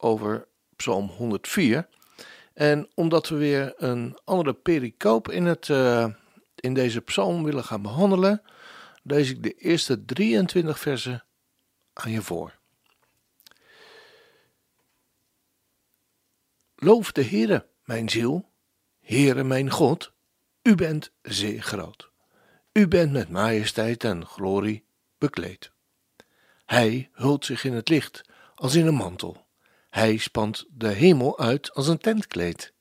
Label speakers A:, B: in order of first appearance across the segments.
A: over Psalm 104. En omdat we weer een andere pericoop in, het, uh, in deze psalm willen gaan behandelen, lees ik de eerste 23 versen aan je voor. Loof de Heere, mijn ziel, Heere, mijn God, u bent zeer groot. U bent met majesteit en glorie bekleed. Hij hult zich in het licht als in een mantel. Hij spant de hemel uit als een tentkleed.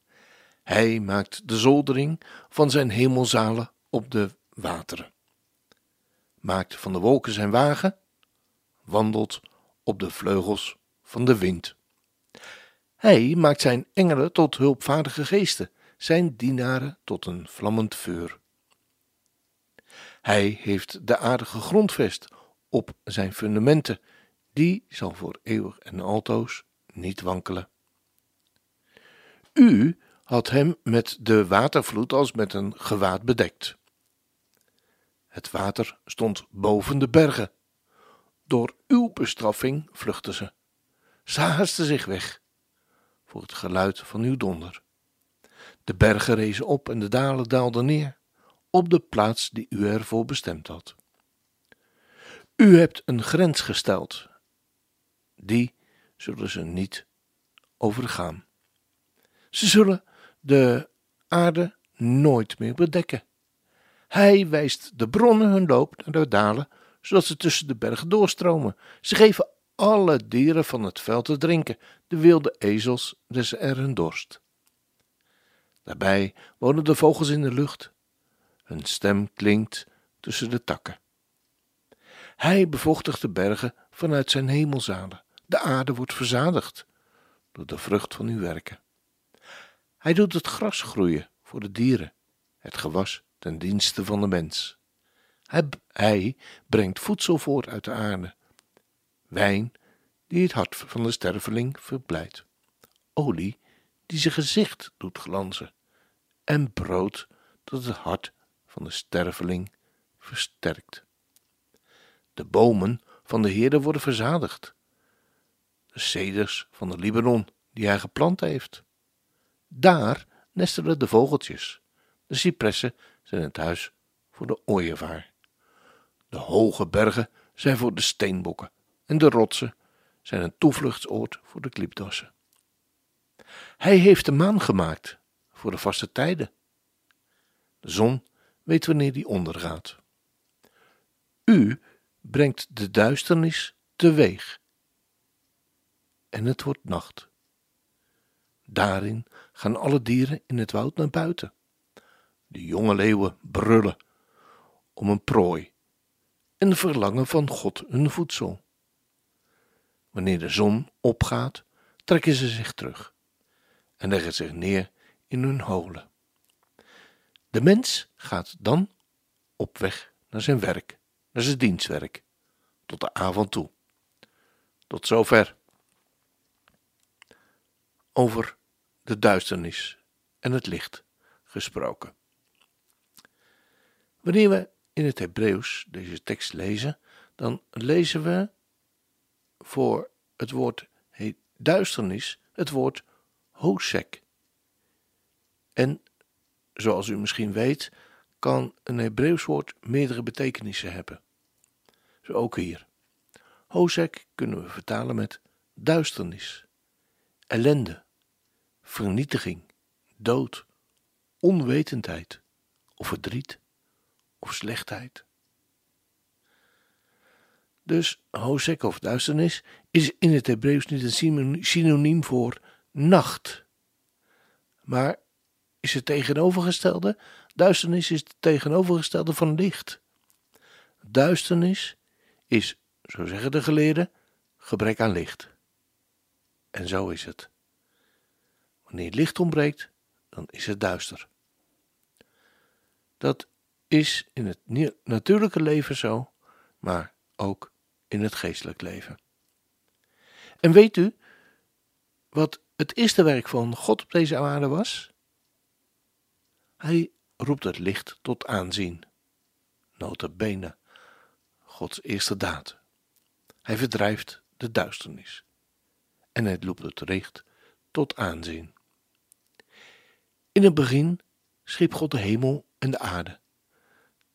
A: Hij maakt de zoldering van zijn hemelzalen op de wateren. Maakt van de wolken zijn wagen, wandelt op de vleugels van de wind. Hij maakt zijn engelen tot hulpvaardige geesten, zijn dienaren tot een vlammend vuur. Hij heeft de aarde gegrondvest op zijn fundamenten, die zal voor eeuwig en altoos niet wankelen. U had hem met de watervloed als met een gewaad bedekt. Het water stond boven de bergen. Door uw bestraffing vluchtten ze. Ze haasten zich weg voor het geluid van uw donder. De bergen rezen op en de dalen daalden neer op de plaats die u ervoor bestemd had. U hebt een grens gesteld, die zullen ze niet overgaan. Ze zullen de aarde nooit meer bedekken. Hij wijst de bronnen hun loop naar de dalen, zodat ze tussen de bergen doorstromen. Ze geven alle dieren van het veld te drinken, de wilde ezels dus er hun dorst. Daarbij wonen de vogels in de lucht. Hun stem klinkt tussen de takken. Hij bevochtigt de bergen vanuit zijn hemelzalen. De aarde wordt verzadigd door de vrucht van uw werken. Hij doet het gras groeien voor de dieren, het gewas ten dienste van de mens. Hij, hij brengt voedsel voort uit de aarde, wijn die het hart van de sterveling verblijdt, olie die zijn gezicht doet glanzen, en brood dat het hart van de sterveling versterkt. De bomen van de Heerde worden verzadigd, de ceders van de Libanon die hij geplant heeft. Daar nestelen de vogeltjes. De cipressen zijn het huis voor de ooievaar. De hoge bergen zijn voor de steenbokken en de rotsen zijn een toevluchtsoord voor de kliepdassen. Hij heeft de maan gemaakt voor de vaste tijden. De zon weet wanneer die ondergaat. U brengt de duisternis teweeg en het wordt nacht. Daarin gaan alle dieren in het woud naar buiten. De jonge leeuwen brullen om een prooi en verlangen van God hun voedsel. Wanneer de zon opgaat, trekken ze zich terug en leggen zich neer in hun holen. De mens gaat dan op weg naar zijn werk, naar zijn dienstwerk, tot de avond toe. Tot zover over de duisternis en het licht gesproken. Wanneer we in het Hebreeuws deze tekst lezen, dan lezen we voor het woord duisternis het woord hosek. En zoals u misschien weet, kan een Hebreeuws woord meerdere betekenissen hebben. Zo ook hier. Hosek kunnen we vertalen met duisternis, ellende, vernietiging, dood, onwetendheid of verdriet of slechtheid. Dus hosek of duisternis is in het Hebreeuws niet een synoniem voor nacht, maar is het tegenovergestelde. Duisternis is het tegenovergestelde van licht. Duisternis is, zo zeggen de geleerden, gebrek aan licht. En zo is het. Wanneer licht ontbreekt, dan is het duister. Dat is in het natuurlijke leven zo, maar ook in het geestelijk leven. En weet u wat het eerste werk van God op deze aarde was? Hij roept het licht tot aanzien. Bene, Gods eerste daad. Hij verdrijft de duisternis. En hij roept het licht tot aanzien. In het begin schiep God de hemel en de aarde.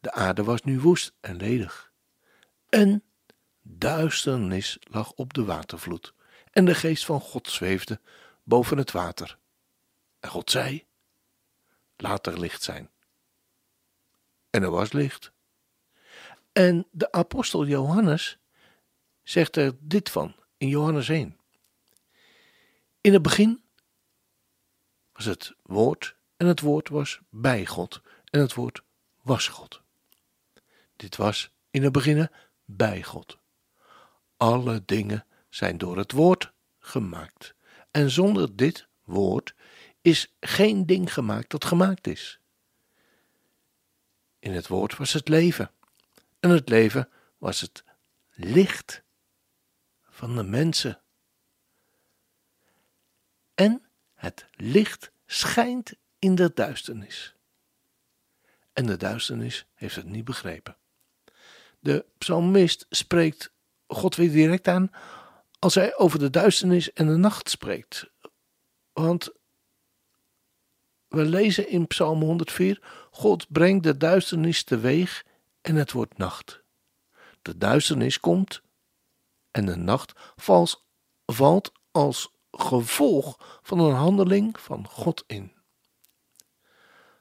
A: De aarde was nu woest en ledig. En duisternis lag op de watervloed. En de geest van God zweefde boven het water. En God zei: Laat er licht zijn. En er was licht. En de apostel Johannes zegt er dit van in Johannes 1. In het begin was het woord en het woord was bij God en het woord was God. Dit was in het begin bij God. Alle dingen zijn door het woord gemaakt. En zonder dit woord is geen ding gemaakt dat gemaakt is. In het woord was het leven. En het leven was het licht van de mensen. En het licht schijnt in de duisternis. En de duisternis heeft het niet begrepen. De psalmist spreekt God weer direct aan als hij over de duisternis en de nacht spreekt. Want we lezen in Psalm 104: God brengt de duisternis teweeg en het wordt nacht. De duisternis komt en de nacht valt als gevolg van een handeling van God in.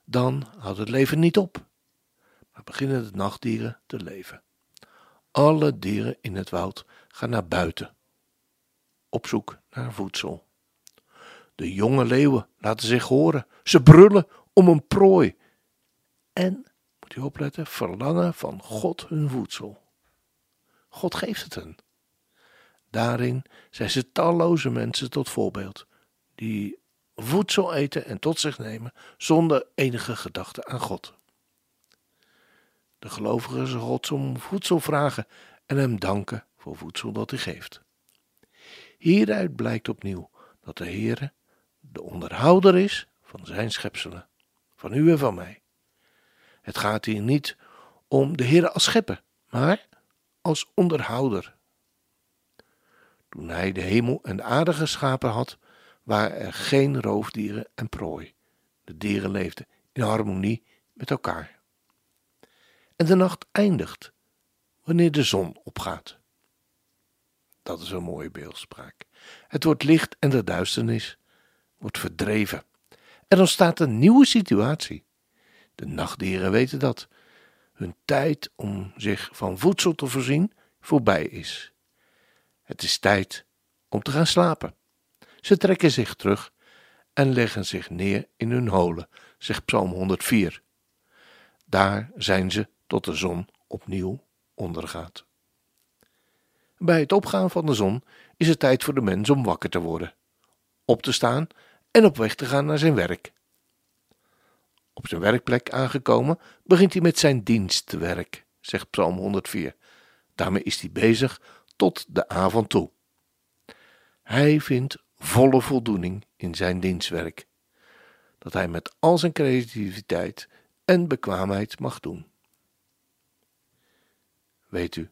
A: Dan houdt het leven niet op, maar beginnen de nachtdieren te leven. Alle dieren in het woud gaan naar buiten, op zoek naar voedsel. De jonge leeuwen laten zich horen, ze brullen om een prooi. En, moet u opletten, verlangen van God hun voedsel. God geeft het hen. Daarin zijn ze talloze mensen tot voorbeeld, die voedsel eten en tot zich nemen zonder enige gedachte aan God. De gelovigen zullen God om voedsel vragen en hem danken voor voedsel dat hij geeft. Hieruit blijkt opnieuw dat de Heere de onderhouder is van zijn schepselen, van u en van mij. Het gaat hier niet om de Heere als schepper, maar als onderhouder. Toen hij de hemel en de aarde geschapen had, waren er geen roofdieren en prooi. De dieren leefden in harmonie met elkaar. En de nacht eindigt wanneer de zon opgaat. Dat is een mooie beeldspraak. Het wordt licht en de duisternis wordt verdreven. Er ontstaat een nieuwe situatie. De nachtdieren weten dat hun tijd om zich van voedsel te voorzien voorbij is. Het is tijd om te gaan slapen. Ze trekken zich terug en leggen zich neer in hun holen, zegt Psalm 104. Daar zijn ze tot de zon opnieuw ondergaat. Bij het opgaan van de zon is het tijd voor de mens om wakker te worden, op te staan en op weg te gaan naar zijn werk. Op zijn werkplek aangekomen begint hij met zijn dienstwerk, zegt Psalm 104. Daarmee is hij bezig tot de avond toe. Hij vindt volle voldoening in zijn dienstwerk, dat hij met al zijn creativiteit en bekwaamheid mag doen. Weet u,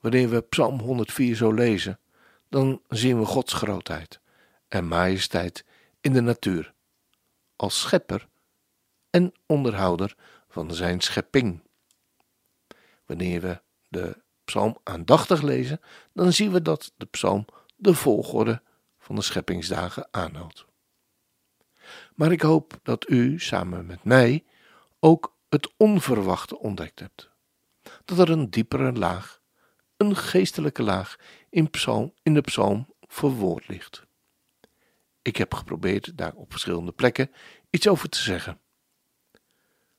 A: wanneer we Psalm 104 zo lezen, dan zien we Gods grootheid en majesteit in de natuur, als schepper en onderhouder van zijn schepping. Wanneer we de psalm aandachtig lezen, dan zien we dat de psalm de volgorde van de scheppingsdagen aanhoudt. Maar ik hoop dat u samen met mij ook het onverwachte ontdekt hebt. Dat er een diepere laag, een geestelijke laag in, psalm, in de psalm verwoord ligt. Ik heb geprobeerd daar op verschillende plekken iets over te zeggen.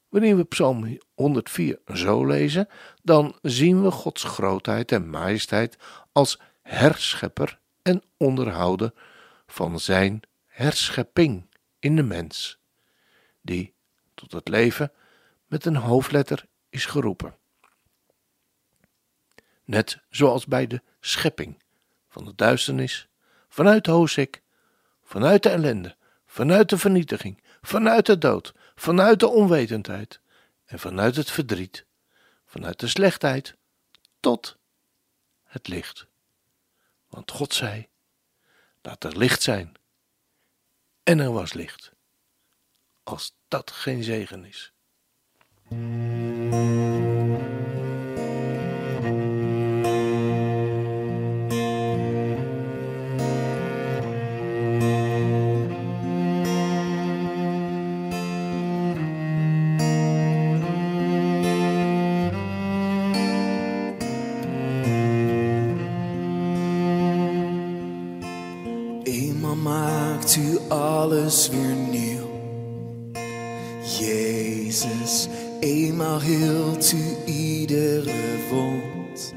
A: Wanneer we Psalm 104 zo lezen, dan zien we Gods grootheid en majesteit als herschepper en onderhouden van zijn herschepping in de mens, die tot het leven met een hoofdletter is geroepen. Net zoals bij de schepping van de duisternis, vanuit hoosik, vanuit de ellende, vanuit de vernietiging, vanuit de dood, vanuit de onwetendheid en vanuit het verdriet, vanuit de slechtheid tot het licht. Want God zei: Laat er licht zijn. En er was licht. Als dat geen zegen is.
B: U iedere wond.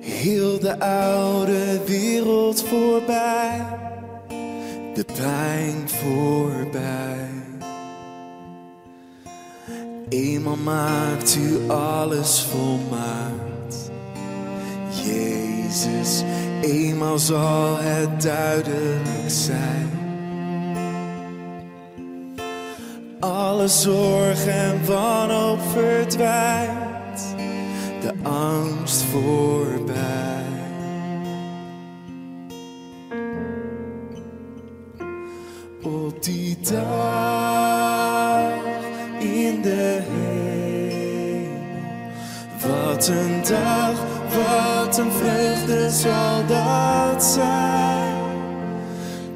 B: Heel de oude wereld voorbij, de pijn voorbij. Eenmaal maakt u alles volmaakt. Jezus, eenmaal zal het duidelijk zijn. Alle zorg en wanhoop verdwijnt, de angst voorbij. Op die dag in de hemel, wat een dag, wat een vreugde zal dat zijn.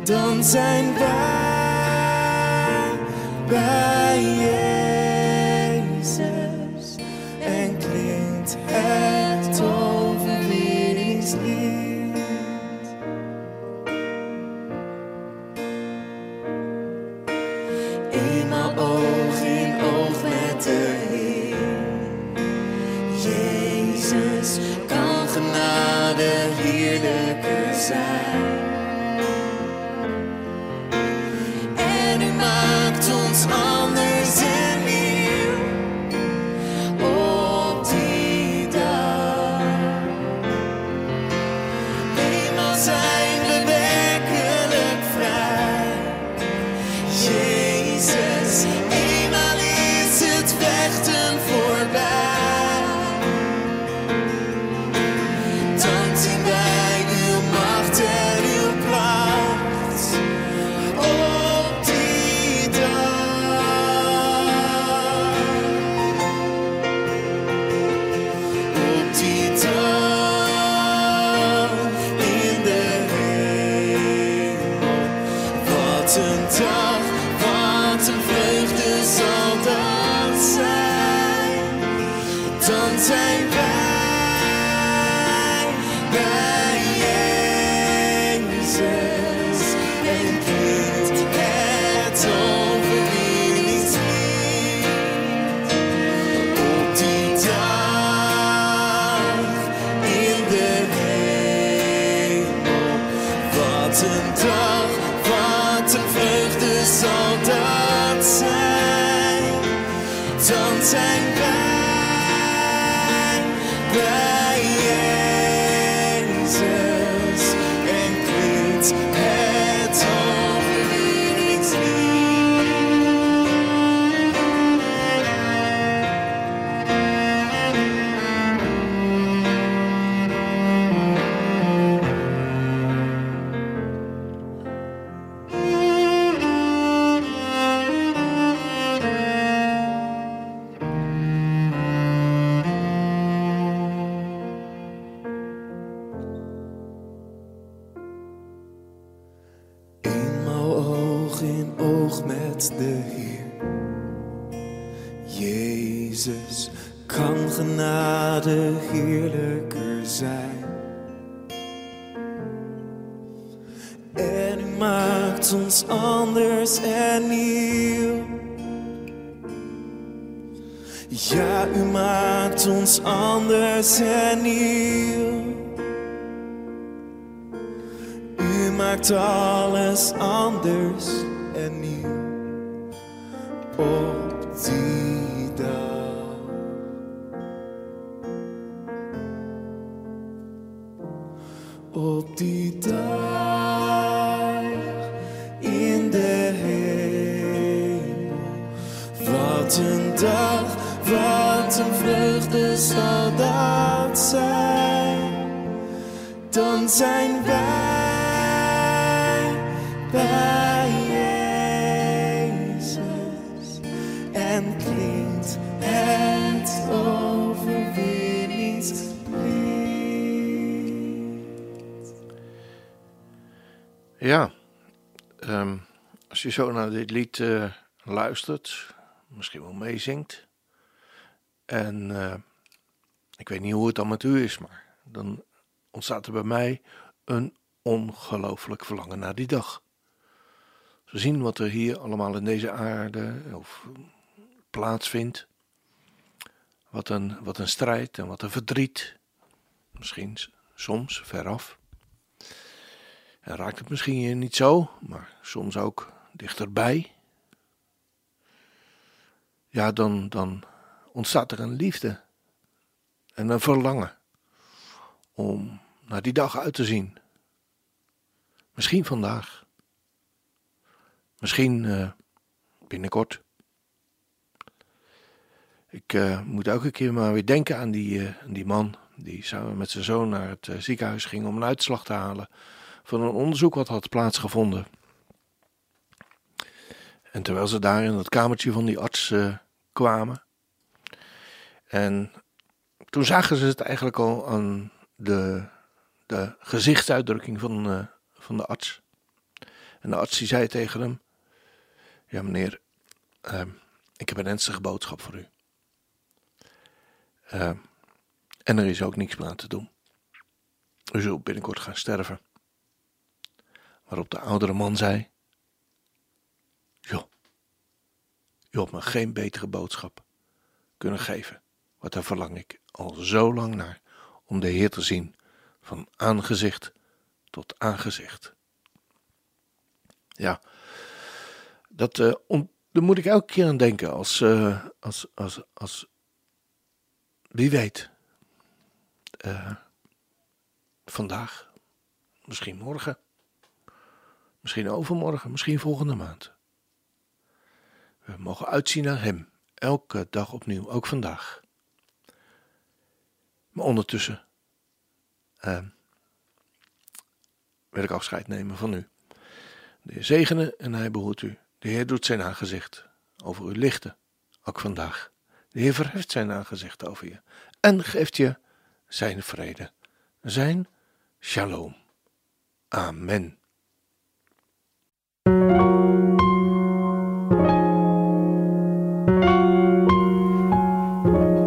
B: Dan zijn wij bij Jezus en klinkt het overwinningslied. Eenmaal oog in oog met de Heer. Jezus kan genade heerlijker zijn. De Heer. Jezus kan genade heerlijker zijn. En u maakt ons anders en nieuw. Ja, u maakt ons anders en nieuw. maakt alles anders en nieuw op die dag. Op die dag in de hemel. Wat een dag, wat een vreugde zal dat zijn. Dan zijn wij
A: Ja, ehm, als je zo naar dit lied eh, luistert, misschien wel meezingt. En eh, ik weet niet hoe het dan met u is, maar dan ontstaat er bij mij een ongelooflijk verlangen naar die dag. We zien wat er hier allemaal in deze aarde of, plaatsvindt. Wat een, wat een strijd en wat een verdriet. Misschien soms veraf. En raakt het misschien niet zo, maar soms ook dichterbij. Ja, dan, dan ontstaat er een liefde en een verlangen om naar die dag uit te zien. Misschien vandaag. Misschien eh, binnenkort. Ik eh, moet elke keer maar weer denken aan die, eh, die man die samen met zijn zoon naar het ziekenhuis ging om een uitslag te halen van een onderzoek wat had plaatsgevonden. En terwijl ze daar in het kamertje van die arts eh, kwamen. En toen zagen ze het eigenlijk al aan de, de gezichtsuitdrukking van, eh, van de arts. En de arts die zei tegen hem: Ja, meneer, ehm, ik heb een ernstige boodschap voor u. Ehm, en er is ook niks meer aan te doen. U zult binnenkort gaan sterven. Waarop de oudere man zei: Joh, u had me geen betere boodschap kunnen geven. Wat daar verlang ik al zo lang naar om de Heer te zien, van aangezicht tot aangezicht. Ja, dat, eh, daar moet ik elke keer aan denken als, eh, als, als, als wie weet, eh, vandaag, misschien morgen, misschien overmorgen, misschien volgende maand. We mogen uitzien naar Hem, elke dag opnieuw, ook vandaag. Maar ondertussen eh, wil ik afscheid nemen van u. De Heer zegene en hij behoedt u. De Heer doet zijn aangezicht over u lichten, ook vandaag. De Heer verheft zijn aangezicht over je en geeft je zijn vrede, zijn shalom. Amen.